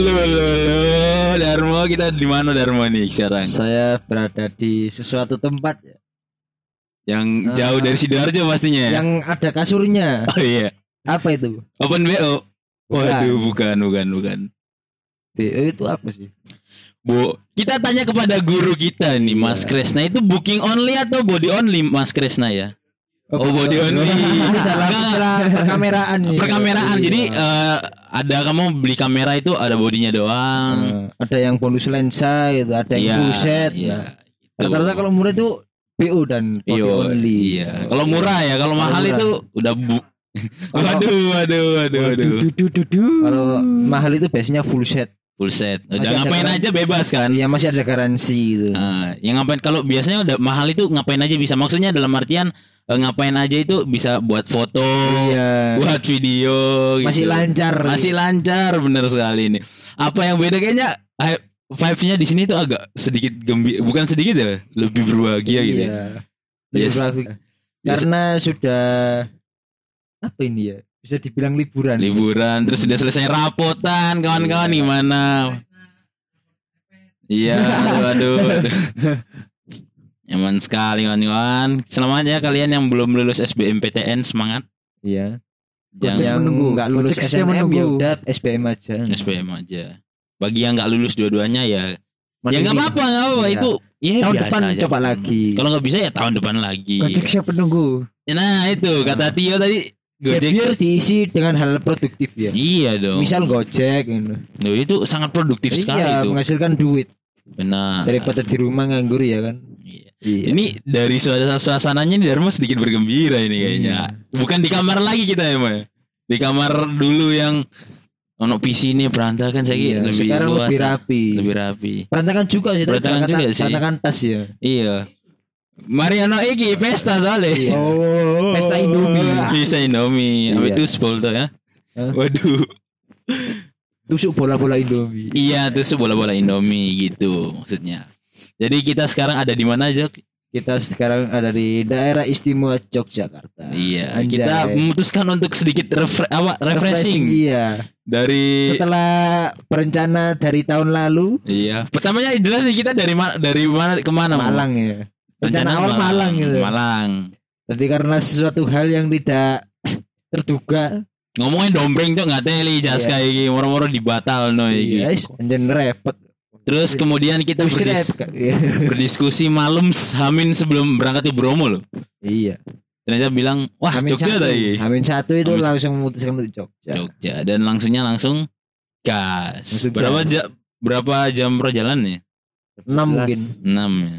Lo lo lo Darmo kita di mana Darmo nih sekarang? Saya berada di sesuatu tempat Yang Ah. jauh dari sidoarjo pastinya. ya? yang ada kasurnya. Oh iya. Apa itu? Open BO. Waduh, bukan, bukan, bukan. BO itu apa sih? Bu, kita tanya kepada guru kita nih, Iya. Mas Kresna itu booking only atau body only, Mas Kresna ya? Oh, body only. Perkameraan nih. Perkameraan. Iya. Jadi eh, ada kamu beli kamera itu ada bodinya doang. Eh, ada yang bonus lensa gitu, ada yang Iya, full set. iya, Nah, rata-rata kalau murah itu BO dan body Iya, only. Iya. Kalau murah ya, kalau mahal murah. itu udah bu. Waduh, waduh, waduh, waduh. Kalau mahal itu biasanya full set. Full set. Udah Masih ngapain aja bebas kan? Iya masih ada garansi gitu. Nah, yang ngapain kalau biasanya udah mahal itu ngapain aja bisa. Maksudnya dalam artian eh, ngapain aja itu bisa buat foto, Iya. buat video gitu. Masih lancar. Masih lancar bener sekali ini. Apa yang beda kayaknya eh, vibe-nya di sini tuh agak sedikit gembira, bukan sedikit ya, lebih berbahagia gitu. ya. Iya. Lebih Yes. Yes. Karena sudah apa ini ya? Bisa dibilang liburan. Liburan terus sudah selesai rapotan kawan-kawan Iya. gimana? Iya, aduh, aduh, aduh. Nyaman sekali kawan-kawan. Selamat ya kalian yang belum lulus SBMPTN semangat. Iya. Jangan yang menunggu. nggak lulus Konteksnya SNM ya menunggu. udah SBM aja. SBM aja. Bagi yang nggak lulus dua-duanya ya, ya Mandiri. nggak apa-apa, nggak apa-apa Iya. itu. Ya Tahun biasa depan aja. coba lagi. Kalau nggak bisa ya tahun depan lagi. Siap penunggu. Nah itu kata Tio tadi Ya, Gojek. biar diisi dengan hal produktif ya. Iya dong. Misal Gojek gitu. Loh, itu sangat produktif sekali Iya, itu. menghasilkan duit Benar. daripada di rumah nganggur ya kan. Iya. Iya. Ini dari suasana suasananya nih Dharma sedikit bergembira ini kayaknya. Bukan di kamar lagi kita ya, Ma. Di kamar dulu yang ono PC ini berantakan saya Iya, lebih sekarang luas. lebih rapi. Lebih rapi. Berantakan juga sih, Berantakan berantakan, juga sih. berantakan tas ya. Iya. Mari ono iki pesta soalnya. Iya. Oh. Pesta Indomie. Bisa Indomie, Iya. apa itu spol tuh ya? Waduh. Tusuk bola-bola Indomie. Iya, tuh bola-bola Indomie gitu maksudnya. Jadi kita sekarang ada di mana, Jok? Kita sekarang ada di daerah istimewa Yogyakarta. Iya, Anjay. kita memutuskan untuk sedikit refre apa refreshing, Iya. dari Setelah berencana dari tahun lalu iya. Pertamanya jelas nih kita dari mana dari mana ke mana? Malang ya. Rencana awal Malang gitu. Malang. Tapi karena sesuatu hal yang tidak terduga, Ngomongin dombreng tuh nggak teli jas Iya. kayak gini, moro-moro dibatal no iki. iya, dan repot. Terus kemudian kita berdis-. Iya. berdiskusi malam hamin sebelum berangkat ke Bromo loh. Iya. Ternyata bilang, wah Hamin Jogja satu. tadi. Hamin satu itu Hamin- langsung memutuskan untuk Jogja. Jogja dan langsungnya langsung gas. Berapa jam berapa jam perjalanan ya? Enam mungkin. 6 ya.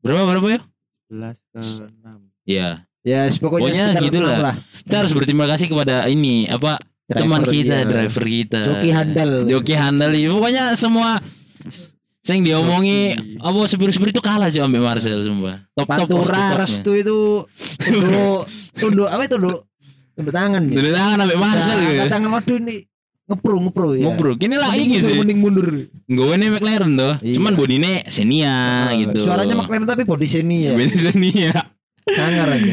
Berapa berapa ya? 11 ke 6. Iya. Ya, pokoknya, Pokoknya sekitar gitulah. enam lah. Kita harus berterima kasih kepada ini apa teman Driver, kita, iya. driver kita. Joki handal. Joki handal ini. Pokoknya semua sing diomongi apa supir-supir itu kalah aja ambil Marcel sumpah. Top top Pantura restu itu tunduk tunduk apa itu tunduk tunduk tangan ya. Dari tangan ambil Marcel Nah, gitu. tangan waduh ini ngepro ngepro ya. Ngobrol. Kini lah ini sih. Mending mundur. Gue ini McLaren tuh. Iya. Cuman bodine Xenia gitu. Suaranya McLaren tapi body seni ya. Body Xenia. Sangar aja.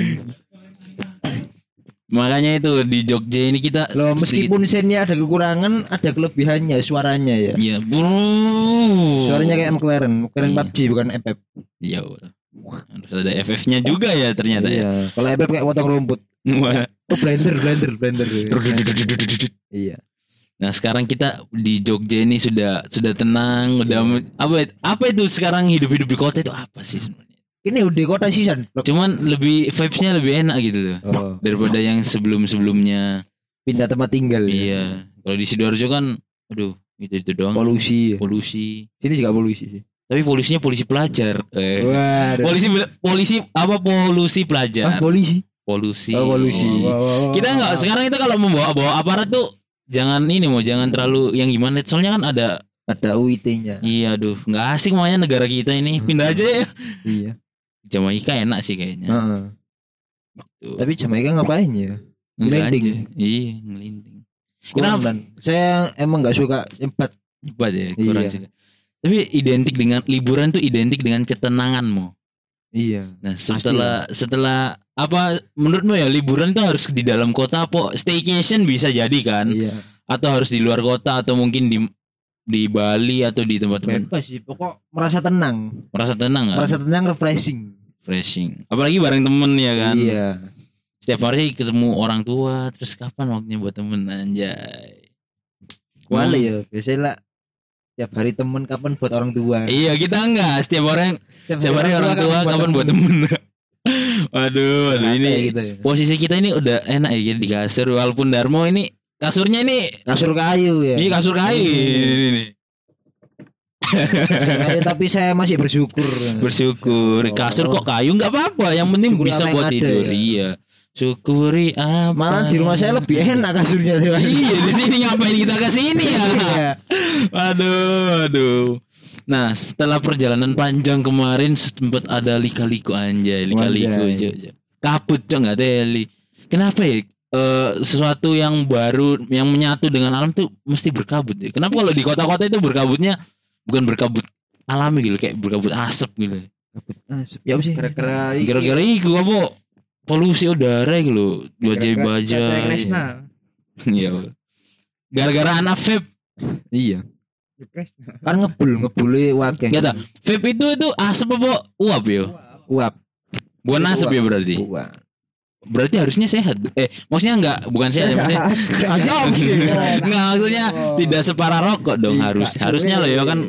Makanya itu di Jogja ini kita Loh, sedikit- meskipun sennya ada kekurangan, ada kelebihannya suaranya ya. Iya, bro. Suaranya kayak McLaren, McLaren Iya. PUBG bukan FF. Iya. udah. Harus ada FF-nya juga ya ternyata ya. Iya. Kalau FF kayak potong rumput. Wah. Oh, blender, blender, blender. Iya. Nah sekarang kita di Jogja ini sudah sudah tenang, udah apa apa itu sekarang hidup-hidup di kota itu apa sih sebenarnya? Ini udah kota season. Cuman lebih vibes-nya lebih enak gitu loh Oh, daripada yang sebelum-sebelumnya. pindah tempat tinggal. ya. Iya. Kalau di Sidoarjo kan, aduh itu itu doang. Polusi. ya. Polusi. Sini juga polusi sih. Tapi polisinya polisi pelajar. Eh. Waduh. Polisi polisi apa polusi Ah, pelajar? polisi. Polusi. Oh, polusi. Kita nggak sekarang itu kalau membawa bawa aparat tuh jangan ini mau jangan terlalu yang gimana soalnya kan ada ada UIT-nya. iya aduh nggak asik makanya negara kita ini pindah aja ya Iya. Jamaika enak sih kayaknya Heeh. Tuh. Tapi Jamaika ngapain ya? Aja. iya ngelinting Kurang Kenapa? saya emang nggak suka empat. hebat ya kurang Iya. juga tapi identik dengan liburan tuh identik dengan ketenanganmu Iya. nah setelah setelah apa menurutmu ya liburan tuh harus di dalam kota apa staycation bisa jadi kan? Iya. atau harus di luar kota atau mungkin di di Bali atau di tempat-tempat bebas sih pokok merasa tenang. Merasa tenang nggak? merasa tenang refreshing. Refreshing. Apalagi bareng temen ya kan? Iya. Setiap hari ketemu orang tua terus kapan waktunya buat temen anjay. Kuali ya biasanya lah tiap hari temen kapan buat orang tua? Iya kita enggak. Setiap orang setiap hari orang tua kapan buat temen waduh ini gitu ya. posisi kita ini udah enak ya jadi di kasur. Walaupun Darmo ini kasurnya ini kasur kayu ya. Ini kasur kayu. Ini. ini, kayu, tapi saya masih bersyukur. Bersyukur. Kasur kok kayu? Nggak apa-apa. Yang penting Syukur bisa buat tidur. ya. iya. Syukuri apa malah di rumah saya lebih enak kasurnya iya di sini ngapain kita ke sini ya? Iya. aduh aduh nah setelah perjalanan panjang kemarin sempat ada lika-liku anjay lika-liku kabut cok nggak teli. Kenapa ya Eh, sesuatu yang baru yang menyatu dengan alam tuh mesti berkabut ya? Kenapa kalau di kota-kota itu berkabutnya bukan berkabut alami gitu kayak berkabut asap gitu? Ya apa sih? Gara-gara iki. gara-gara itu apa? Polusi udara gitu loh Kresna. Iya. gara-gara anak vape. Iya. Kan ngebul ngebulnya wakil. Gak tau vape itu itu asap apa uap ya uap. Bukan asap ya berarti? Uap. Berarti harusnya sehat. Eh maksudnya enggak bukan sehat ya maksudnya? Enggak maksudnya tidak separah rokok dong harus harusnya loh ya kan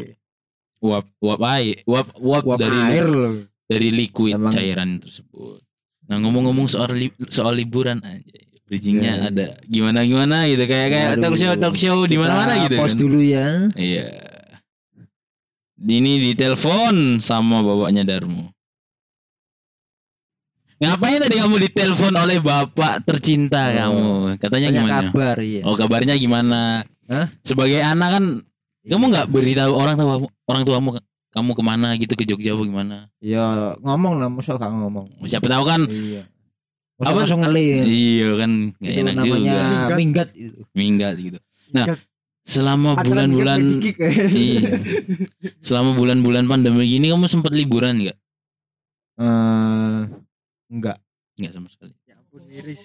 uap uap air uap uap, uap dari air loh. dari liquid Emang- cairan tersebut. Nah ngomong-ngomong soal li- soal liburan aja bridgingnya Ya. ada gimana gimana gitu kayak kayak Waduh. talk show talk show di mana mana gitu pause kan. dulu ya. Iya. Ini ditelepon sama bapaknya Darmo. Ngapain tadi kamu ditelepon oleh bapak tercinta Oh. kamu? Katanya Tanya gimana? kabar iya. Oh kabarnya gimana? Hah? sebagai anak kan kamu nggak beritahu orang tua orang tuamu kamu ke mana gitu ke Jogja apa gimana? Ya ngomong lah masa gak ngomong? Siapa tahu kan iya Apa? langsung ngelin iya kan nggak itu enak namanya juga Minggat. minggat itu minggat gitu nah Minggat. selama bulan-bulan eh. iya selama bulan-bulan pandemi gini kamu sempat liburan nggak eh enggak nggak sama sekali Ya ampun miris.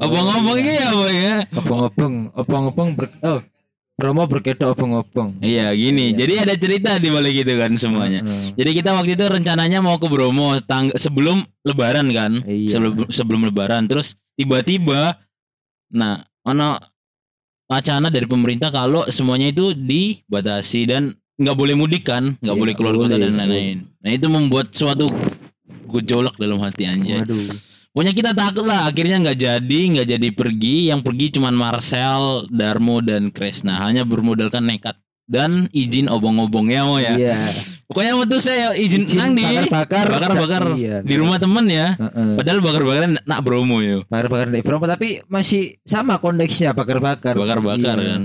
Iya. ini ya boy ya obong-obong obong-obong ber oh Bromo berkedok obong-obong. Iya gini. Iya. jadi ada cerita di balik itu kan semuanya. Heeh. jadi kita waktu itu rencananya mau ke Bromo tang- sebelum Lebaran kan. Iya. sebelum sebelum Lebaran. Terus tiba-tiba nah ono wacana dari pemerintah kalau semuanya itu dibatasi dan nggak boleh mudik kan nggak Iya, boleh keluar kota dan lain-lain. nah itu membuat suatu gejolak dalam hati anjay. Waduh Pokoknya kita takut lah akhirnya nggak jadi nggak jadi pergi yang pergi cuman Marcel, Darmo dan Kresna hanya bermodalkan nekat dan izin obong-obong ya mau ya. iya Pokoknya waktu saya izin, nang di bakar-bakar bakar-bakar iya di rumah temen ya. Heeh. Padahal bakar-bakaran nak Bromo yo. bakar-bakar di Bromo tapi masih sama konteksnya bakar-bakar Bakar-bakar Iya. kan.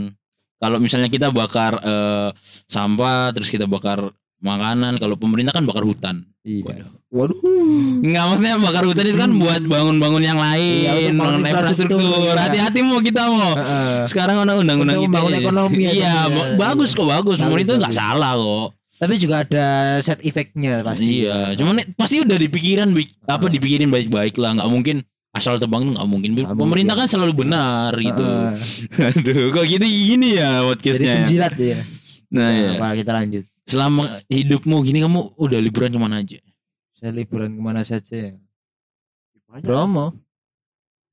Kalau misalnya kita bakar eh, sampah terus kita bakar makanan, kalau pemerintah kan bakar hutan. iya Waduh. waduh Enggak maksudnya bakar hutan itu kan buat bangun-bangun yang Iya, lain, untuk bangun bangun infrastruktur, iya. Hati-hati mau kita mau. Heeh. Sekarang ada undang-undang kita. membangun ya. ekonomi aja, Iya, iya. ba- bagus kok bagus. Pemerintah nggak salah kok. tapi juga ada set effectnya pasti Iya, cuman pasti udah dipikiran apa dipikirin baik-baik lah. Nggak mungkin asal tebang tuh nggak mungkin. Nggak Pemerintah mungkin. kan selalu benar gitu. Heeh. Aduh, kok gini gini ya jadi podcastnya. ya? penjilat ya Nah, Nah, ya. apa kita lanjut selama hidupmu gini kamu udah liburan ke mana aja? saya liburan ke mana saja ya Banyak. Bromo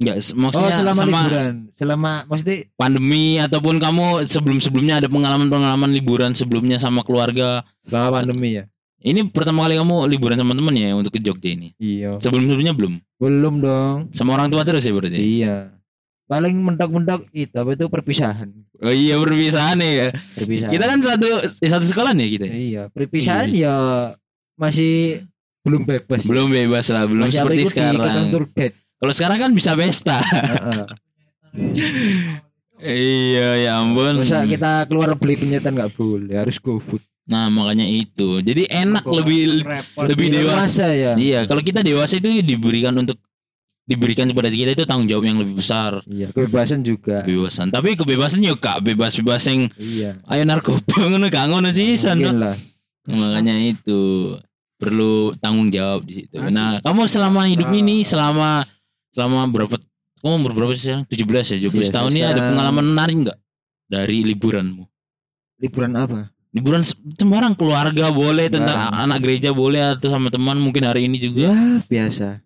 Enggak, oh maksudnya selama sama liburan selama maksudnya pandemi ataupun kamu sebelum-sebelumnya ada pengalaman-pengalaman liburan sebelumnya sama keluarga. selama pandemi ya Ini pertama kali kamu liburan sama temen ya untuk ke Jogja ini. iya Sebelum-sebelumnya belum? belum dong Sama orang tua terus ya berarti? iya paling mentok-mentok itu apa itu perpisahan Oh iya perpisahan ya. perpisahan Kita kan satu eh, satu sekolah nih kita. iya perpisahan ya masih belum bebas Belum bebas lah, belum masih seperti sekarang. Kalau sekarang kan bisa pesta. Iya ya ampun. masa kita keluar beli penyetan nggak boleh harus go food Nah makanya itu. Jadi enak Kok lebih repot. lebih dewasa. ya Iya, kalau kita dewasa itu diberikan untuk diberikan kepada kita itu tanggung jawab yang lebih besar. iya kebebasan juga Kebebasan. Tapi kebebasan yuk kak, bebas-bebas yang iya ayo narkoba ngono gak ngono sih mungkin lah Makanya itu perlu tanggung jawab di situ. Nah, kamu selama hidup ini selama selama berapa kamu umur berapa sih sekarang? 17 ya, 17 Iya, tahun ini ada pengalaman menarik enggak dari liburanmu? liburan apa? Liburan se- sembarang keluarga boleh, tentang anak gereja boleh atau sama teman mungkin hari ini juga. Ya biasa.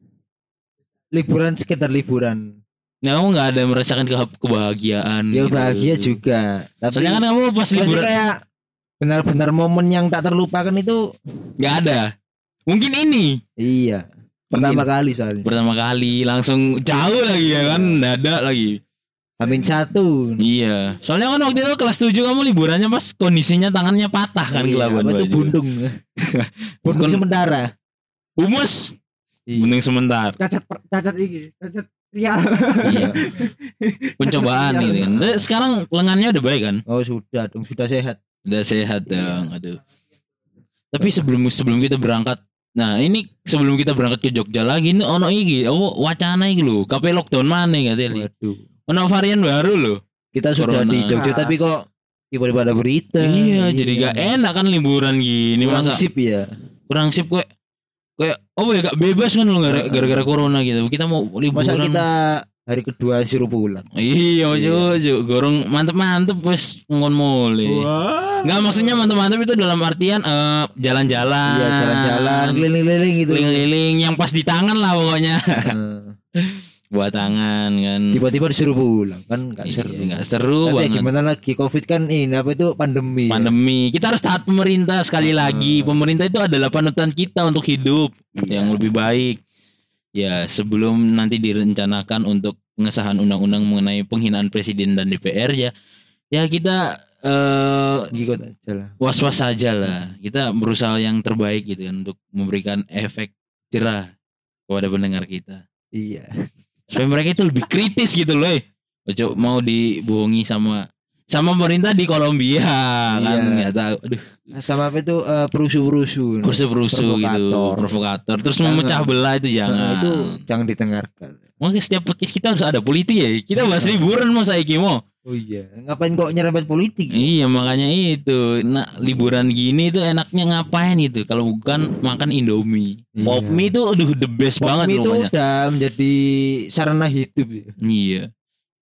Liburan sekitar liburan. Nah, kamu nggak ada merasakan ke- kebahagiaan. Ya gitu. bahagia juga. Tapi Soalnya kan kamu pas liburan kayak benar-benar momen yang tak terlupakan itu nggak ada. Mungkin ini iya. Pertama kali soalnya. pertama kali langsung jauh lagi ya kan, dada lagi. Amin satu. Iya. Soalnya kan waktu itu kelas 7 kamu liburannya pas kondisinya tangannya patah kan Iya, kelaban apa itu bundung. bundung sementara. Humus. Iya. Bunding sebentar. Cacat per- cacat iki, cacat real. Iya. Pencobaan Iya, gitu kan. iya. Sekarang lengannya udah baik kan? Oh sudah dong, sudah sehat. Udah sehat dong. Aduh. Tapi sebelum sebelum kita berangkat Nah ini sebelum kita berangkat ke Jogja lagi ini ono iki apa wacana iki lho KP lockdown mana katanya Waduh. ono varian baru loh Kita sudah Corona. di Jogja tapi kok tiba-tiba ada berita. iya jadi gak enak kan liburan gini Kurang masa sip ya. kurang sip kayak kayak oh ya gak bebas kan lo gara- gara-gara corona gitu. Kita mau liburan. Masa kita hari kedua suruh pulang. iya ojo ojo gorong mantep-mantep wes ngon mole. Nggak maksudnya mantep-mantep itu dalam artian eh, jalan-jalan. Iya jalan-jalan keliling-keliling gitu. keliling-keliling yang pas di tangan lah pokoknya buat tangan kan Tiba-tiba disuruh pulang kan nggak Iya, seru. nggak seru Tapi ya banget gimana lagi Covid kan ini apa itu pandemi. ya. pandemi kita harus taat pemerintah sekali Hmm. lagi pemerintah itu adalah panutan kita untuk hidup Iya. yang lebih baik ya sebelum nanti direncanakan untuk pengesahan undang-undang mengenai penghinaan presiden dan DPR ya ya kita aja lah. was-was saja lah kita berusaha yang terbaik gitu kan untuk memberikan efek jerah kepada pendengar kita Iya. Supaya mereka itu lebih kritis gitu loh eh. Ojo mau dibohongi sama sama pemerintah di Kolombia kan Iya. nggak tahu aduh Sama apa itu eh, perusuh-perusuh. perusuh-perusuh gitu Provokator. terus Jangan. memecah belah itu jangan itu jangan didengarkan. Mungkin setiap podcast kita harus ada politik ya kita bahas liburan mau saya mau Oh iya. Ngapain kok nyerempet politik? iya makanya itu nah liburan gini tuh enaknya ngapain itu kalau bukan makan indomie Iya. pop mie itu aduh the best Pop banget mie itu pokoknya udah menjadi sarana hidup ya. Iya.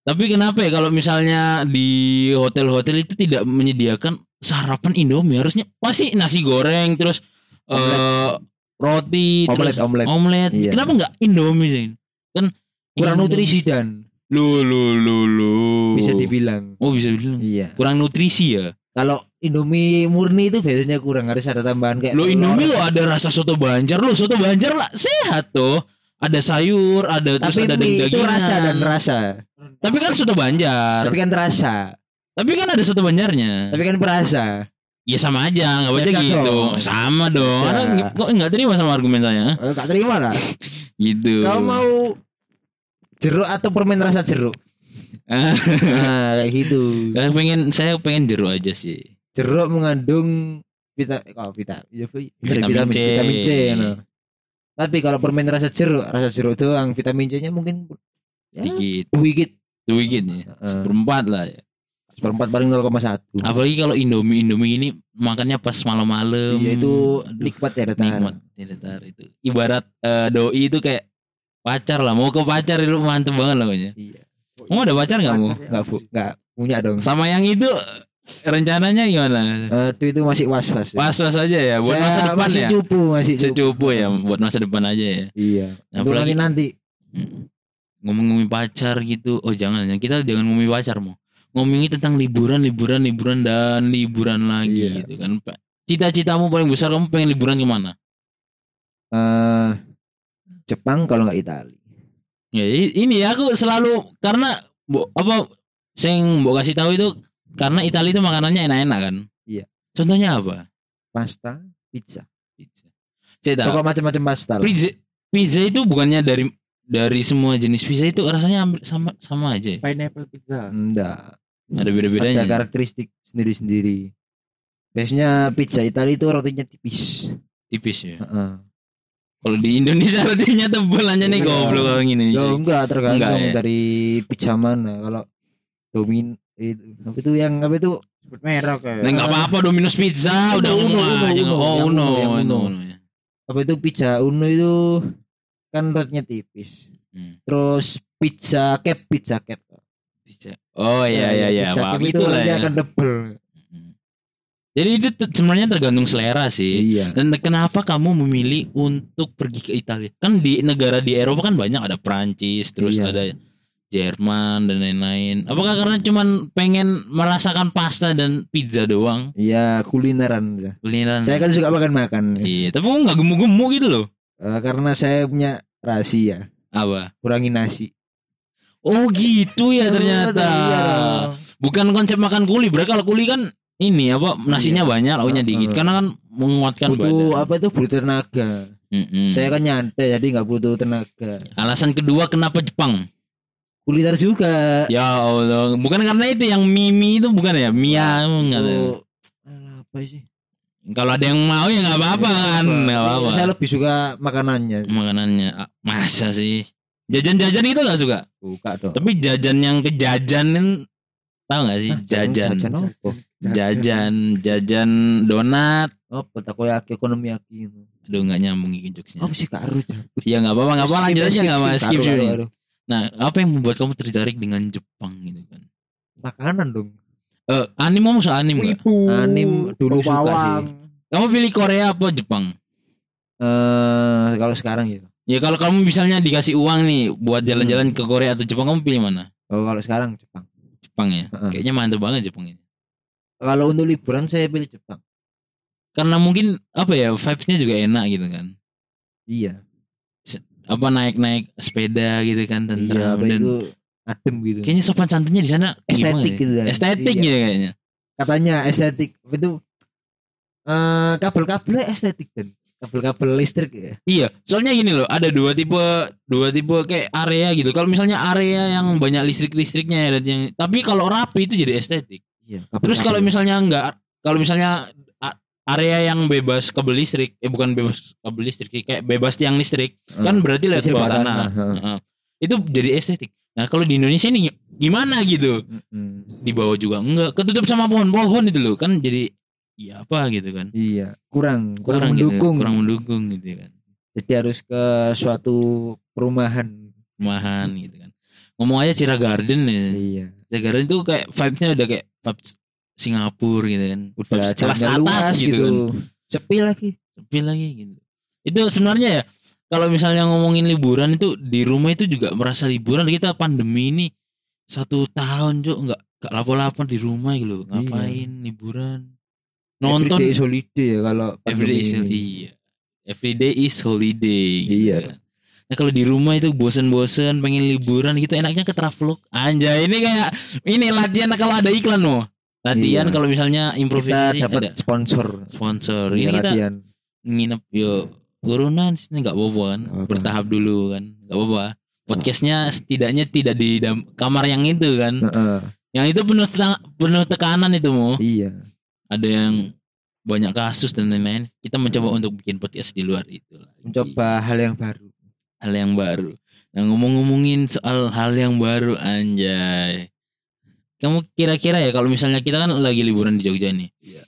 Tapi kenapa ya kalau misalnya di hotel-hotel itu tidak menyediakan sarapan Indomie harusnya pasti nasi goreng terus eh roti Omelet, terus omelet. omelet. Iya. Kenapa nggak Indomie sih? Kan Kurang nutrisi dan Lu lu lu lu. bisa dibilang. Oh bisa bilang. Iya. Kurang nutrisi ya. Kalau Indomie murni itu biasanya kurang harus ada tambahan kayak Lo. Indomie lo ada rasa soto Banjar lo soto Banjar lah sehat tuh. Ada sayur, ada terus Tapi ada mie itu daging rasa dan rasa. Tapi kan soto Banjar. Tapi kan terasa. Tapi kan ada soto Banjarnya. Tapi kan perasa. Ya sama aja, nggak baca Beda gitu. dong. Sama dong. Anda nggak- kok nggak terima sama argumen saya? Eh, Gak terima lah. Gitu. Kau mau jeruk atau permen rasa jeruk? Nah, kayak gitu. saya pengen saya pengen jeruk aja sih. Jeruk mengandung vita oh, vita, ya, vi- Vitamin vitamin, C. vitamin C. no. Tapi kalau permen rasa jeruk, rasa jeruk doang vitamin C-nya mungkin ya, Dikit, sedikit. sedikit ya. Heeh. Seperempat lah ya. Seperempat paling 0,1. Apalagi kalau Indomie Indomie ini makannya pas malam-malam. Iya itu nikmat ya datang. nikmat. Tidak tar itu. Ibarat eh, doi itu kayak pacar lah. Mau ke pacar itu mantep banget lah pokoknya. Iya. Kamu ada pacar nggak mau? Enggak bu, enggak punya dong. Sama yang itu rencananya gimana? Eh, itu itu masih was-was. ya. Was-was aja ya. Buat Saya masa depan masih ya. cupu, masih cupu. Secupu ya. Buat masa depan aja ya. Iya. Nah, apalagi- nanti. Hmm. ngomong-ngomongin pacar gitu oh jangan jangan. kita jangan ngomongin pacar mau ngomongin tentang liburan liburan liburan dan liburan lagi Iya. gitu kan Pak. cita-citamu paling besar kamu pengen liburan ke mana eh Jepang kalau nggak Italia. ya ini ya aku selalu karena bo, apa sing mau kasih tahu itu karena Italia itu makanannya enak-enak kan Iya. contohnya apa Pasta, pizza. pizza tahu Pokok macam-macam pasta. lah. pizza pizza itu bukannya dari dari semua jenis pizza itu rasanya hampir sama sama aja ya? Pineapple pizza. Enggak. ada beda-bedanya Ada karakteristik sendiri-sendiri. Biasanya pizza Italia itu rotinya tipis. tipis ya Heeh. Kalau di Indonesia rotinya tebel aja nih Iya. goblok orang ini. Ya enggak tergantung Enggak, ya? dari pizza mana. Kalau domin itu apa itu yang apa itu Sebut merek ya. Nah, enggak apa-apa Domino's Pizza udah Uno, Uno, aja. Uno, Oh, Uno, Uno, Uno, apa itu pizza uno itu kan rotinya tipis. Hmm, Terus pizza cap pizza cap. pizza. Oh iya iya iya, Pizza cap itu rotinya ya. akan tebel. Jadi itu sebenarnya tergantung selera sih. Iya. Dan kenapa kamu memilih untuk pergi ke Italia? Kan di negara di Eropa kan banyak ada Prancis, terus Iya. ada Jerman dan lain-lain. Apakah karena cuman pengen merasakan pasta dan pizza doang? Iya, kulineran. Kulineran. Saya kan suka makan-makan. Iya, tapi kok nggak gemuk-gemuk gitu loh. Eh, karena saya punya rahasia, Apa? kurangi nasi. Oh gitu ya Oh, ternyata. iya. Bukan konsep makan kuli. Berarti kalau kuli kan ini apa nasinya Iya. banyak, lauknya Heeh. dikit. Karena kan menguatkan butuh badan. apa itu butuh tenaga. Mm-mm. Saya kan nyantai jadi nggak butuh tenaga. Alasan kedua kenapa Jepang? Kuliner juga. Ya Allah, bukan karena itu yang Mimi itu bukan ya? Mia enggak. Itu- apa sih? Kalau ada yang mau ya nggak apa-apa Ya, kan, nggak apa-apa. Saya lebih suka makanannya. Makanannya ah, masa sih? Jajan-jajan itu nggak suka. Buka dong. Tapi jajan yang kejajanin tahu nggak sih? Hah, Jajan. Jajan apa? Jajan, jajan donat. Apa takoyaki ekonomiyaki. Aduh nggak nyambung jokesnya. Apa sih Kak Arus? Ya nggak apa-apa, nggak apa Skip, lanjut aja skip, nggak apa skip, taruh. Nah, apa yang membuat kamu tertarik dengan Jepang gitu kan? Makanan dong. Eh, anime mau soal anime nggak? Wibu. Anim dulu bau suka bawang. sih. Kamu pilih Korea apa Jepang? Eh kalau sekarang ya. Ya kalau kamu misalnya dikasih uang nih buat jalan-jalan ke Korea atau Jepang, kamu pilih mana? Oh, kalau sekarang Jepang. Jepang ya. Heeh. Kayaknya mantep banget Jepang ini. Kalau untuk liburan saya pilih Jepang. Karena mungkin apa ya vibes-nya juga enak gitu kan. Iya. Apa naik-naik sepeda gitu kan Iya, tentram apa dan itu adem gitu. kayaknya sopan santunnya di sana Estetik ya? gitu kan. Estetik Iya. gitu kayaknya. Katanya estetik itu eh kabel-kabelnya estetik dan kabel-kabel listrik ya. Iya, soalnya gini loh, ada dua tipe dua tipe kayak area gitu. Kalau misalnya area yang banyak listrik-listriknya ya, dan yang tapi kalau rapi itu jadi estetik. Iya. Terus kalau misalnya enggak kalau misalnya area yang bebas kabel listrik, eh bukan bebas kabel listrik, kayak bebas tiang listrik, kan berarti lewat bawah tanah. tanah, heeh. Heeh. Itu jadi estetik. Nah, kalau di Indonesia ini gimana gitu? Di bawah juga enggak, ketutup sama pohon-pohon itu loh, kan jadi iya apa gitu kan. Iya, kurang kurang, gitu, mendukung. kurang mendukung gitu kan. Jadi harus ke suatu perumahan. Rumahan gitu kan. Ngomong aja Cira Garden ya. Iya. Cira Garden itu kayak vibes-nya udah kayak vibes Singapura gitu kan. Udah Vibes kelas atas luas gitu, kan. Sepi lagi. Sepi lagi gitu. Itu sebenarnya ya kalau misalnya ngomongin liburan itu di rumah itu juga merasa liburan kita pandemi ini satu tahun juga nggak nggak lapo-lapo di rumah gitu loh. Ngapain liburan? Nonton Everyday is holiday ya kalau everyday is ini. iya. Everyday is holiday. gitu Iya. kan. Nah kalau di rumah itu bosen-bosen pengen liburan gitu enaknya ke travelog. Anjay ini kayak ini latihan kalau ada iklan loh. Latihan Iya. kalau misalnya Kita improvisasi dapat ada sponsor. sponsor. Iya, Ini kita latihan. nginep yo corona di sini nggak apa-apa kan apa-apa. bertahap dulu kan nggak apa-apa podcastnya setidaknya tidak di kamar yang itu kan Heeh. yang itu penuh penuh tekanan itu mau Iya. ada yang banyak kasus dan lain-lain kita mencoba untuk bikin podcast di luar itu lagi. Mencoba hal yang baru. Hal yang baru. Nah ngomong-ngomongin soal hal yang baru anjay. Kamu kira-kira ya kalau misalnya kita kan lagi liburan di Jogja nih. Iya.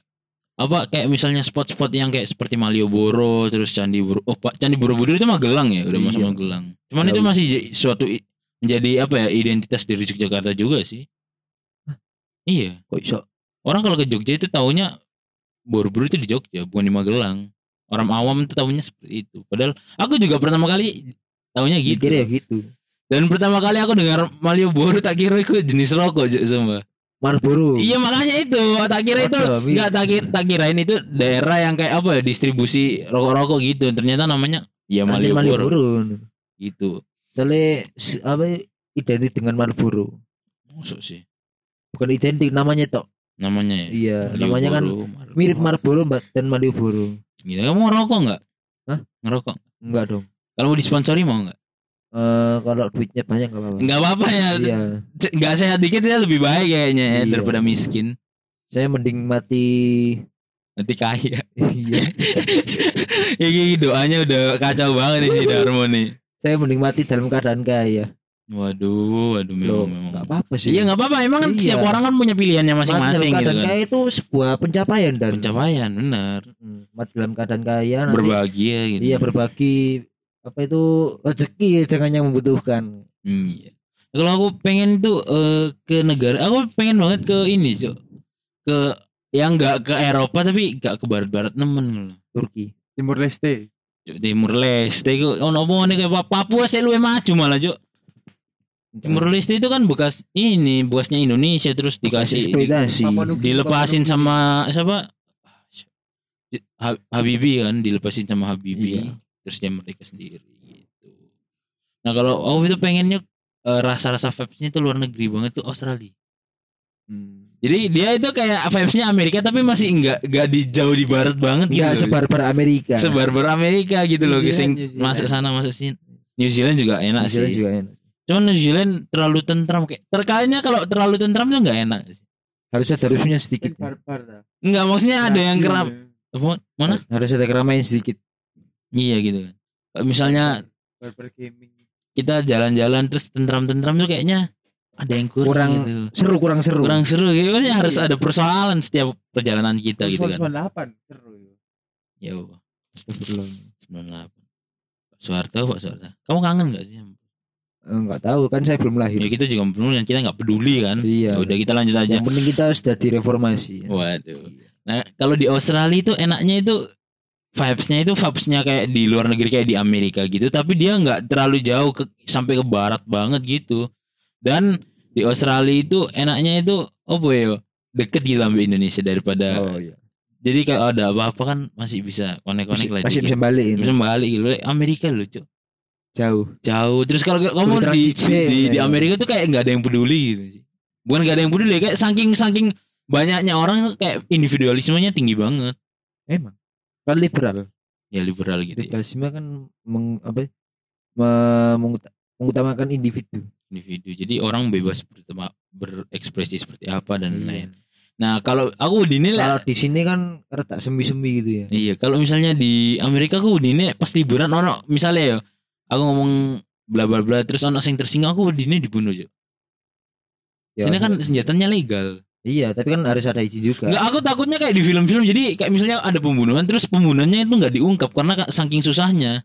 apa kayak misalnya spot-spot yang kayak seperti Malioboro terus Candi Boro oh Pak Candi Borobudur itu Magelang ya udah masuk Iya. Magelang. Cuman itu masih suatu menjadi apa ya identitas dari Yogyakarta juga sih. Iya. Kok iso? orang kalau ke Jogja itu taunya Borobudur itu di Jogja bukan di Magelang. Orang awam itu tahunya seperti itu. Padahal aku juga pertama kali tahunya gitu ya gitu. dan pertama kali aku dengar Malioboro tak kira itu jenis rokok sumpah Marlboro. Iya makanya itu tak kira itu Waduh, Mi. nggak tak kira tak kirain itu daerah yang kayak apa ya distribusi rokok-rokok gitu ternyata namanya ya Malioboro Marlboro. gitu Soalnya apa identik dengan Marlboro. masuk sih Bukan identik namanya tok. namanya ya Iya, namanya kan Malioboro, Marlboro. mirip Marlboro dan Malioboro. Gitu. kamu ngerokok nggak Hah? ngerokok Enggak dong. Kalau mau disponsori mau nggak Eh kalau duitnya banyak enggak apa-apa. nggak apa-apa ya Iya. Nggak sehat dikit ya lebih baik kayaknya ya, Iya. daripada miskin Saya mending mati nanti kaya iya. ya gitu doanya udah kacau banget nih si Darmo nih Saya mending mati dalam keadaan kaya. waduh waduh memang Loh, memang enggak apa-apa sih. Iya nggak apa-apa. Emang kan Iya. setiap orang kan punya pilihannya masing-masing dalam gitu keadaan kan. kaya itu sebuah pencapaian dan Pencapaian benar. Hmm, mati dalam keadaan kaya nanti Berbahagia gitu. iya berbagi apa itu rezeki dengan yang membutuhkan. Hmm, iya. Kalau aku pengen tuh eh, ke negara, aku pengen banget ke ini, Cok. Ke yang nggak ke Eropa tapi nggak ke barat-barat nemen loh. Turki. Timur Leste. Cuk, Timur Leste itu ono omongan kayak Pa- Papua saya luwih maju malah Cuk. Timur Leste itu kan bekas ini bekasnya Indonesia terus dikasih di- dilepasin sama siapa Ha- Habibie kan dilepasin sama Habibie Iya. Terus dia mereka sendiri gitu nah kalau aku itu pengennya eh, rasa-rasa vibesnya itu luar negeri banget tuh Australia Hmm. jadi dia itu kayak vibesnya Amerika tapi masih enggak enggak di jauh di barat banget gitu Enggak loh. sebar-bar Amerika. sebar-bar Amerika gitu loh Zealand, Zealand. masuk sana masuk sini New Zealand juga enak New Zealand sih juga enak. cuman New Zealand terlalu tentram kayak terkadangnya kalau terlalu tentram tuh nggak enak sih Harus ada rusuhnya Kan sedikit. barbar. Enggak maksudnya ada yang keram ya. mana Harus ada keramaian sedikit. Iya gitu kan misalnya barbar gaming. kita jalan-jalan terus tentram-tentram tuh kayaknya ada yang kurang, Kurang gitu. Seru kurang seru. kurang seru gitu kan Iya. harus ada persoalan setiap perjalanan kita gitu kan 98 seru ya. ya Allah, Astagfirullah. 98 Pak Soeharto Pak Soeharto kamu kangen gak sih Enggak tahu kan saya belum lahir. ya kita juga belum dan kita nggak peduli kan Iya. ya udah kita lanjut aja Yang penting kita sudah direformasi. waduh nah kalau di Australia itu enaknya itu vibesnya itu vibesnya kayak di luar negeri kayak di Amerika gitu tapi dia nggak terlalu jauh ke sampai ke barat banget gitu dan di Australia itu enaknya itu apa ya deket gitu sama Indonesia daripada Oh iya. jadi kalau ada apa-apa kan masih bisa konek-konek lah Masih dikit. bisa balik ini. bisa balik gitu Amerika loh Cuk. Jauh. jauh terus kalau kamu di, di, di ya. Amerika tuh kayak nggak ada yang peduli gitu sih bukan nggak ada yang peduli kayak saking saking banyaknya orang kayak individualismenya tinggi banget Emang. Kan liberal. ya liberal gitu ya. Liberalisme kan meng, apa? ya, me- menguta- mengutamakan individu. individu jadi orang bebas berekspresi seperti apa dan Iya. lain nah kalau aku udine Kalau di sini kan retak semi-semi gitu ya. iya kalau misalnya di Amerika aku udine pas liburan ono misalnya ya aku ngomong bla bla bla terus ono sing tersinggung aku udine dibunuh aja Ya, sini kan senjatanya legal Iya, tapi kan harus ada izin juga. Nggak, aku takutnya kayak di film-film jadi kayak misalnya ada pembunuhan terus pembunuhannya itu nggak diungkap karena ka- saking susahnya.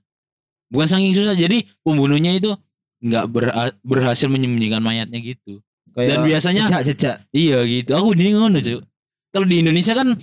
Bukan saking susah jadi pembunuhnya itu nggak berha- berhasil menyembunyikan mayatnya gitu. Dan biasanya jejak-jejak. iya gitu. Aku di ngono. Kalau di Indonesia kan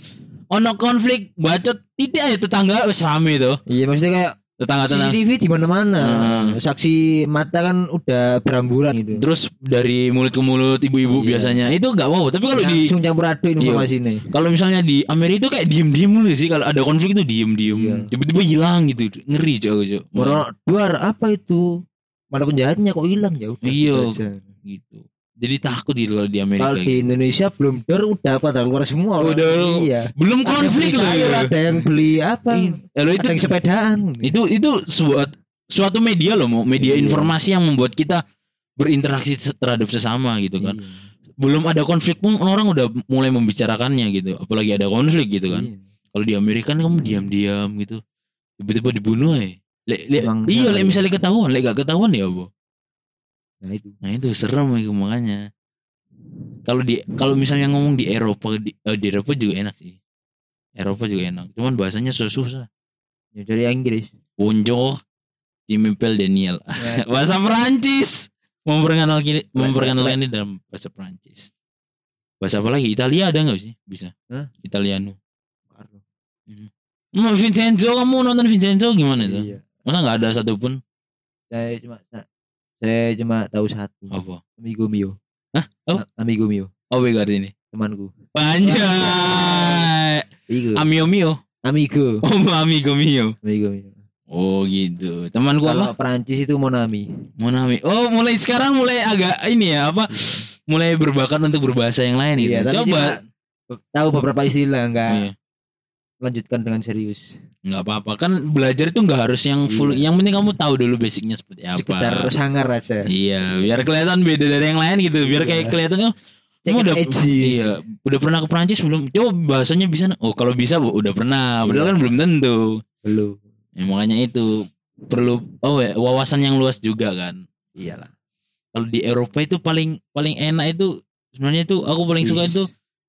ono konflik bacot titik aja tetangga wes rame tuh. Iya, maksudnya kayak Tetangga-tetangga. CCTV di mana-mana. Hmm. Saksi mata kan udah beramburan gitu. Terus dari mulut ke mulut ibu-ibu Iya. biasanya itu nggak mau. Tapi kalau di langsung campur aduk informasi ini. kalau misalnya di Amerika itu kayak diem-diem dulu sih kalau ada konflik itu diem-diem Iya. tiba-tiba hilang gitu ngeri cowok cowok Orang luar apa itu? Mana penjahatnya kok hilang ya udah. Iya. gitu gitu jadi takut gitu kalau di Amerika Kalau di gitu. Indonesia belum der udah pada keluar semua. orang. Udah. Iya. belum Ada konflik beli loh sayur, ya. ada yang beli apa? Iya. Ya loh, itu Ada yang sepedaan. itu itu suatu suatu media loh mau media Iya. informasi yang membuat kita berinteraksi terhadap sesama gitu kan Iya. belum ada konflik pun orang udah mulai membicarakannya gitu apalagi ada konflik gitu kan Iya. kalau di Amerika kan kamu diam-diam gitu tiba-tiba dibunuh ya Lek, lek, Emang iya, ya. misalnya ketahuan, lek gak ketahuan ya, Bu. Nah itu. Nah itu serem itu makanya. Kalau di kalau misalnya ngomong di Eropa di, eh, di Eropa juga enak sih. Eropa juga enak. Cuman bahasanya susah-susah. Ya, dari Inggris. Bonjour, Jimipel Daniel. Ya, Bahasa Perancis. Memperkenalkan memperkenalkan ini dalam bahasa Perancis. Bahasa apa lagi? Italia ada nggak sih? Bisa. Hah? Italiano. Hmm, Vincenzo kamu nonton Vincenzo gimana itu? Iya. Masa nggak ada satupun? Saya cuma saya cuma tahu satu. Apa? Amigo mio. Hah? Oh? A- Amigo mio, Oh, berarti ini. temanku. Panjang. Iku. Amio Mio. Amigo. Oh, amigo mio. Amigo mio. Oh, gitu. Temanku Kalau apa? Perancis itu Monami. Monami. Oh, mulai sekarang mulai agak ini ya, apa? Mulai berbakat untuk berbahasa yang lain gitu. Iya, Coba. cuma tahu beberapa istilah enggak Iya. Lanjutkan dengan serius. Nggak apa-apa. Kan belajar itu nggak harus yang full. Iya. Yang penting kamu tahu dulu basicnya seperti apa. Sekedar sangar aja. Iya, biar kelihatan beda dari yang lain gitu. Biar Iya. kayak kelihatan oh, kamu udah edgy. iya, udah pernah ke Prancis belum? Coba bahasanya bisa. Oh, kalau bisa udah pernah. Padahal Iya. kan belum tentu. Belum. Ya, makanya itu perlu oh ya, wawasan yang luas juga kan. Iyalah. Kalau di Eropa itu paling paling enak itu sebenarnya itu aku paling suka Swiss. itu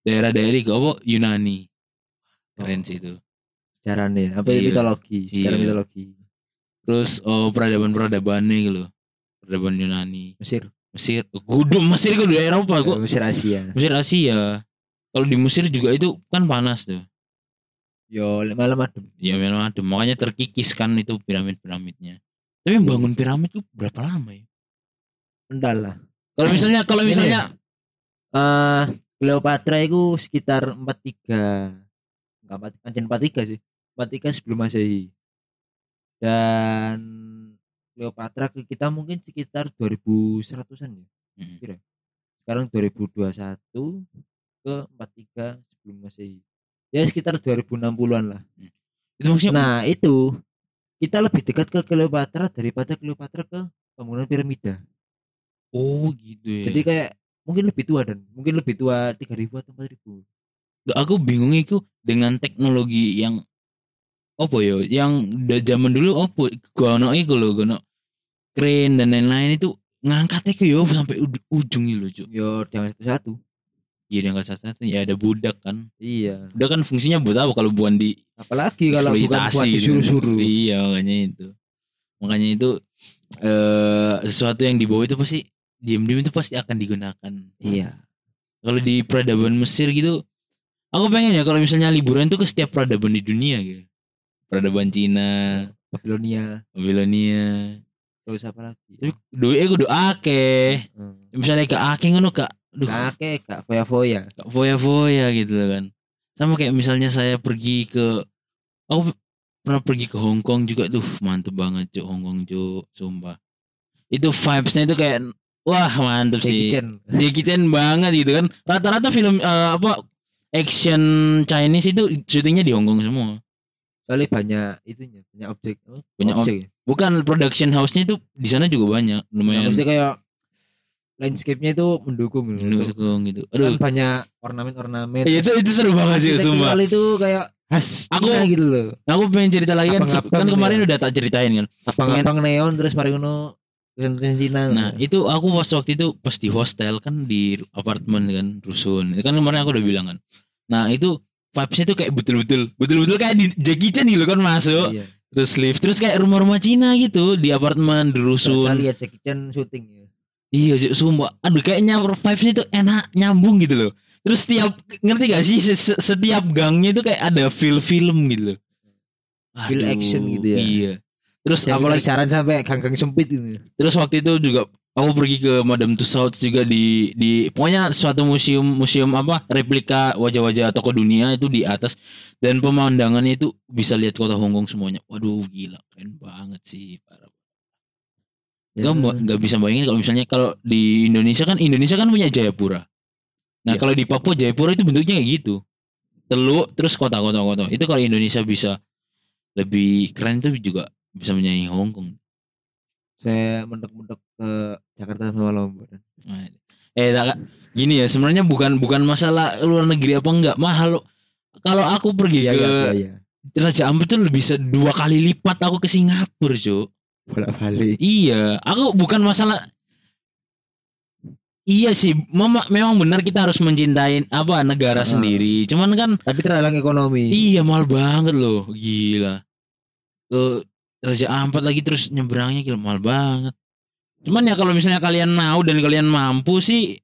daerah-daerah apa Yunani. Keren sih itu. Sejarahnya apa Iya. mitologi, secara Iya. mitologi. Terus oh peradaban-peradabannya gitu loh. Peradaban Yunani, Mesir, Mesir, kudu Mesir itu di Eropa Eh, kok. Mesir Asia. Mesir Asia. Kalau di Mesir juga itu kan panas tuh. Yo malam adem. Ya memang ada, makanya terkikis kan itu piramid-piramidnya. Tapi yang bangun piramid tuh berapa lama ya? Endal lah. Kalau misalnya kalau Ini misalnya Eh Cleopatra itu sekitar 43 enggak 4 anjen 43 sih. 43 sebelum Masehi. Dan Cleopatra ke kita mungkin sekitar 2100-an ya. Hmm. Sekarang 2021 ke 43 sebelum Masehi. Ya sekitar 2060-an lah. itu maksudnya Nah, itu kita lebih dekat ke Cleopatra daripada Cleopatra ke pembangunan piramida. oh gitu ya. Jadi kayak mungkin lebih tua dan mungkin lebih tua 3000 atau 4000. Aku bingung itu dengan teknologi yang apa ya yang udah zaman dulu apa gono iku lho gono keren dan lain-lain itu ngangkatnya ke yo sampai ujung loh cuk Yo jangan satu-satu. iya dia nggak satu ya ada budak kan Iya. budak kan fungsinya buat apa kalau bukan di Apalagi kalau bukan buat gitu. disuruh-suruh. iya makanya itu makanya itu eh sesuatu yang dibawa itu pasti diam-diam itu pasti akan digunakan Iya. kalau di peradaban Mesir gitu aku pengen ya kalau misalnya liburan tuh ke setiap peradaban di dunia gitu. Peradaban Cina. Babilonia. Babilonia. Terus apa lagi? Terus duitnya kudu akeh Hmm. misalnya ke akeh ngono kak. Duh, Kakek, kak. Foya-foya. kak foya-foya gitu loh kan. Sama kayak misalnya saya pergi ke aku pernah pergi ke Hong Kong juga tuh. Mantep banget cuk Hong Kong cuk. Sumpah. Itu vibesnya itu kayak wah mantep Jackie sih. Chan. Jackie Chan banget gitu kan. Rata-rata film eh, apa action Chinese itu syutingnya di Hong Kong semua Soalnya banyak itunya, banyak objek. apa? Banyak ob- objek. ya? bukan production house-nya itu di sana juga banyak Nah, lumayan maksudnya kayak landscape-nya itu mendukung gitu. mendukung gitu Kan aduh banyak ornamen-ornamen. Iya, itu itu seru banget sih sumpah itu kayak khas Aku- Cina gitu loh. aku pengen cerita lagi kan kan kemarin ya. udah tak ceritain kan Abang-abang neon terus mari ngono nah itu aku pas waktu itu pas di hostel kan di apartemen kan rusun. Itu kan kemarin aku udah bilang kan. Nah itu vibesnya tuh kayak betul-betul betul-betul kayak di Jackie Chan gitu kan masuk. Iya. terus lift terus kayak rumah-rumah Cina gitu di apartemen di rusun. lihat Jackie Chan syuting ya. iya sumpah. Aduh kayaknya vibesnya tuh enak nyambung gitu loh. Terus setiap ngerti gak sih se- se- setiap gangnya itu kayak ada feel film gitu loh. Feel Aduh, action gitu ya. iya terus Yang apalagi jalan sampai gang-gang sempit gitu. terus waktu itu juga aku pergi ke Madame Tussauds juga di di pokoknya suatu museum museum apa replika wajah-wajah tokoh dunia itu di atas dan pemandangannya itu bisa lihat kota Hong Kong semuanya waduh gila keren banget sih parah Ya. Gak, nggak bisa bayangin kalau misalnya kalau di Indonesia kan Indonesia kan punya Jayapura. Nah Iya. kalau di Papua Jayapura itu bentuknya kayak gitu. Teluk terus kota-kota kota. Itu kalau Indonesia bisa lebih keren itu juga bisa menyaingi Hong Kong. Saya mendek-mendek ke Jakarta sama Lombok. Nah, eh tak, gini ya sebenarnya bukan bukan masalah luar negeri apa enggak mahal. Kalau aku pergi Iya ke iya iya. Raja Ampat tuh lebih dua kali lipat aku ke Singapura, Cuk. Bolak-balik. Iya, aku bukan masalah Iya sih, mama, memang benar kita harus mencintai apa negara Ah. sendiri. Cuman kan Tapi terhalang ekonomi. iya mahal banget loh, gila. Ke Raja Ampat lagi terus nyebrangnya gila mahal banget. Cuman ya kalau misalnya kalian mau dan kalian mampu sih,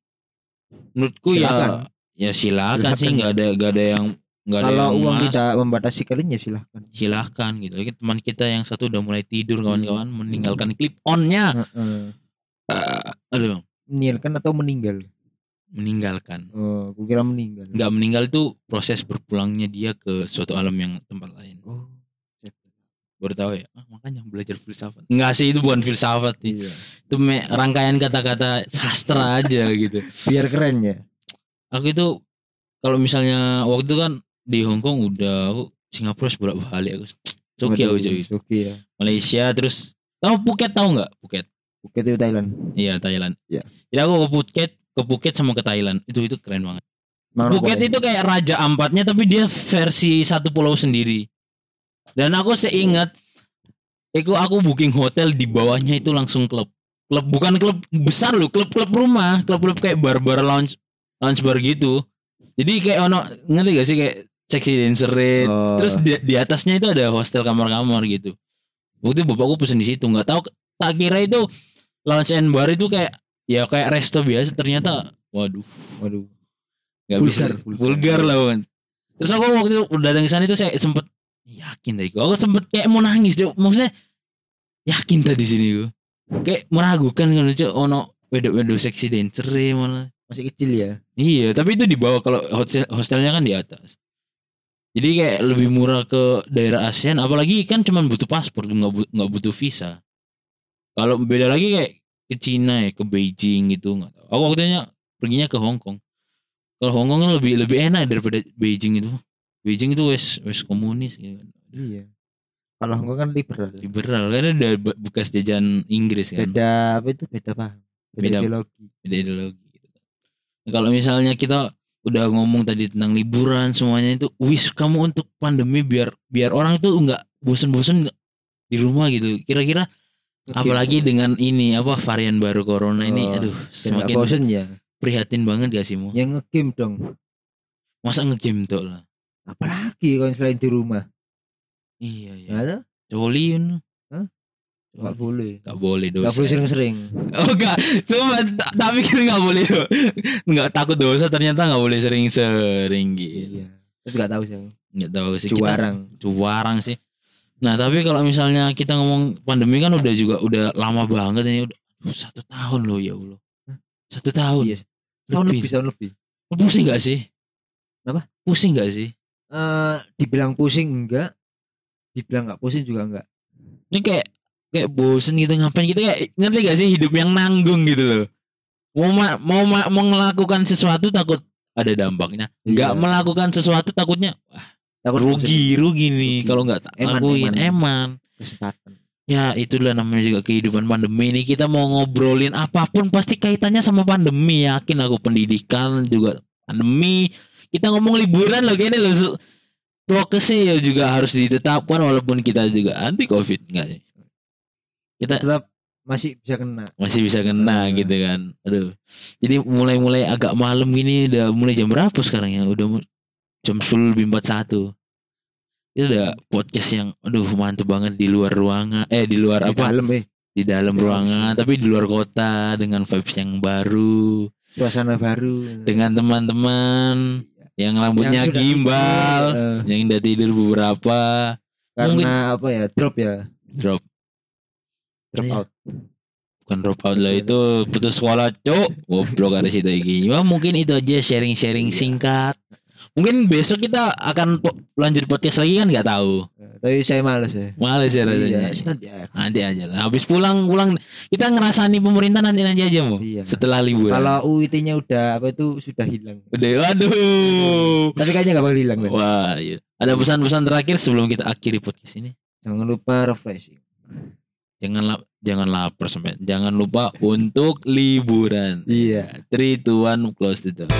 menurutku Silakan. ya ya silakan, sih, Silakan. nggak ada nggak ada yang nggak ada Kalau yang uang mas- tidak membatasi kalian ya silahkan. silahkan gitu. Ini Teman kita yang satu udah mulai tidur kawan-kawan, meninggalkan clip onnya. Heeh. Aduh, Meninggalkan atau meninggal? meninggalkan. Oh, kira meninggal. nggak meninggal itu proses berpulangnya dia ke suatu alam yang tempat lain. Oh. Baru tahu ya. Ah, makanya belajar filsafat. Enggak sih itu bukan filsafat. sih. Iya. Itu me- rangkaian kata-kata sastra aja gitu. Biar keren ya. Aku itu kalau misalnya waktu itu kan di Hong Kong udah aku Singapura seberapa kali aku. Soki aku cuy. Ya. Malaysia terus kamu Phuket tahu nggak Phuket? Phuket itu Thailand. Iya Thailand. Iya. Jadi aku ke Phuket, ke Phuket sama ke Thailand. Itu itu keren banget. Mana Phuket boleh? itu kayak raja ampatnya tapi dia versi satu pulau sendiri. Dan aku seingat Iku aku booking hotel di bawahnya itu langsung klub. Klub bukan klub besar loh, klub-klub rumah, klub-klub kayak bar-bar lounge lounge bar gitu. Jadi kayak ono ngerti gak sih kayak seksi dancer Oh. Terus di, di atasnya itu ada hostel kamar-kamar gitu. Waktu itu bapakku pesen di situ, nggak tahu tak kira itu lounge and bar itu kayak ya kayak resto biasa ternyata waduh Waduh. nggak bisa Vulgar, lah kan terus aku waktu itu udah datang ke sana itu saya sempet yakin tadi aku sempet kayak mau nangis Cuk. maksudnya yakin tadi sini gue kayak meragukan kan Cuk. ono wedok-wedok seksi dancer ya malah Masih kecil ya. Iya, tapi itu di bawah kalau hostel hostelnya kan di atas. Jadi kayak lebih murah ke daerah ASEAN, apalagi kan cuma butuh paspor, nggak bu- nggak butuh visa. Kalau beda lagi kayak ke Cina ya, ke Beijing gitu nggak tahu. Aku waktunya perginya ke Hong Kong. Kalau Hong Kong kan lebih lebih enak daripada Beijing itu. Beijing itu wes wes komunis gitu kan. Iya. Kalau Hongkong kan liberal. Liberal karena udah be- bekas jajahan Inggris kan. Beda apa itu beda paham. Beda. Beda, ideologi. beda ideologi gitu kan. Nah, kalau misalnya kita udah ngomong tadi tentang liburan semuanya itu wish kamu untuk pandemi biar biar orang tuh nggak bosen-bosen di rumah gitu kira-kira apalagi dengan ini apa varian baru corona ini Oh, aduh semakin bosen ya. prihatin banget gak sih mau Yang ngegame dong. masa ngegame tuh lah Apalagi kalau selain di rumah. iya iya Ya, ada? coli kan Nggak boleh. nggak boleh dosa Nggak boleh sering-sering. oh enggak cuma tak tak pikir nggak boleh loh nggak takut dosa ternyata nggak boleh sering-sering gitu Iya. Tapi nggak tahu sih. nggak tahu sih kita- Cuarang. Cuarang sih. Nah tapi kalau misalnya kita ngomong pandemi kan udah juga udah lama banget ini udah satu tahun loh ya Allah. Satu tahun. Iya. Tahun Lebih. lebih, tahun lebih. Pusing gak sih? Apa? Pusing gak sih? Eh, dibilang pusing enggak, dibilang nggak pusing juga enggak. Ini kayak kayak bosen gitu ngapain kita kayak ngerti gak sih hidup yang nanggung gitu loh. Mau ma- mau ma- mau melakukan sesuatu takut ada dampaknya. Nggak Iya. melakukan sesuatu takutnya Takut rugi rugi nih kalau nggak tak Eman, lakuin eman. eman. kesempatan. Ya itulah namanya juga kehidupan pandemi ini kita mau ngobrolin apa pun pasti kaitannya sama pandemi yakin aku pendidikan juga pandemi kita ngomong liburan loh kayaknya loh prokesnya ya juga harus ditetapkan walaupun kita juga anti covid enggak sih? Kita Tetap masih bisa kena. masih bisa kena Hmm. gitu kan. Aduh. Jadi mulai-mulai agak malam gini udah mulai jam berapa sekarang ya? Udah jam 10 lebih 41 itu udah podcast yang aduh mantep banget di luar ruangan eh di luar Di apa? dalam eh. di dalam Di ruangan tapi di luar kota dengan vibes yang baru. Suasana baru. dengan teman-teman yang rambutnya Yang gimbal tidur, eh, yang udah tidur beberapa karena apa ya? Drop ya. drop Drop Iya. out. bukan drop out lah itu putus sekolah cok goblok ada situ ya mungkin itu aja sharing-sharing Iya. singkat mungkin besok kita akan po- lanjut podcast lagi kan nggak tahu Eh, Tapi saya males ya. males ya rasanya Iya, nanti ya. nanti aja lah habis pulang pulang kita ngerasani pemerintah nanti nanti aja mau Iya. setelah liburan Kalau UIT-nya udah apa itu sudah hilang. udah waduh Tapi kayaknya gak bakal hilang kan. Wah, iya. Ada pesan-pesan terakhir sebelum kita akhiri podcast ini? Jangan lupa refreshing. Jangan lap, jangan lapar sampai. Jangan lupa untuk liburan. Iya. Three, two, one, close the door.